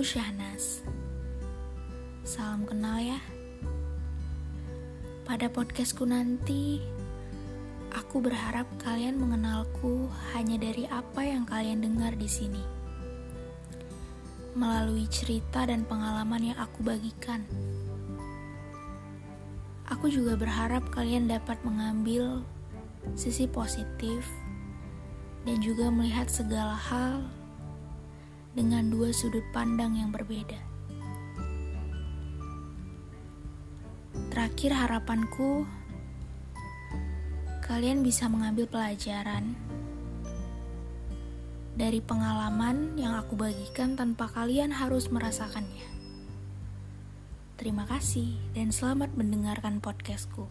Aku Syahnas. Salam kenal ya. Pada podcastku nanti, aku berharap kalian mengenalku hanya dari apa yang kalian dengar di sini. Melalui cerita dan pengalaman yang aku bagikan. Aku juga berharap kalian dapat mengambil sisi positif dan juga melihat segala hal dengan dua sudut pandang yang berbeda. Terakhir, harapanku kalian bisa mengambil pelajaran dari pengalaman yang aku bagikan tanpa kalian harus merasakannya. Terima kasih dan selamat mendengarkan podcastku.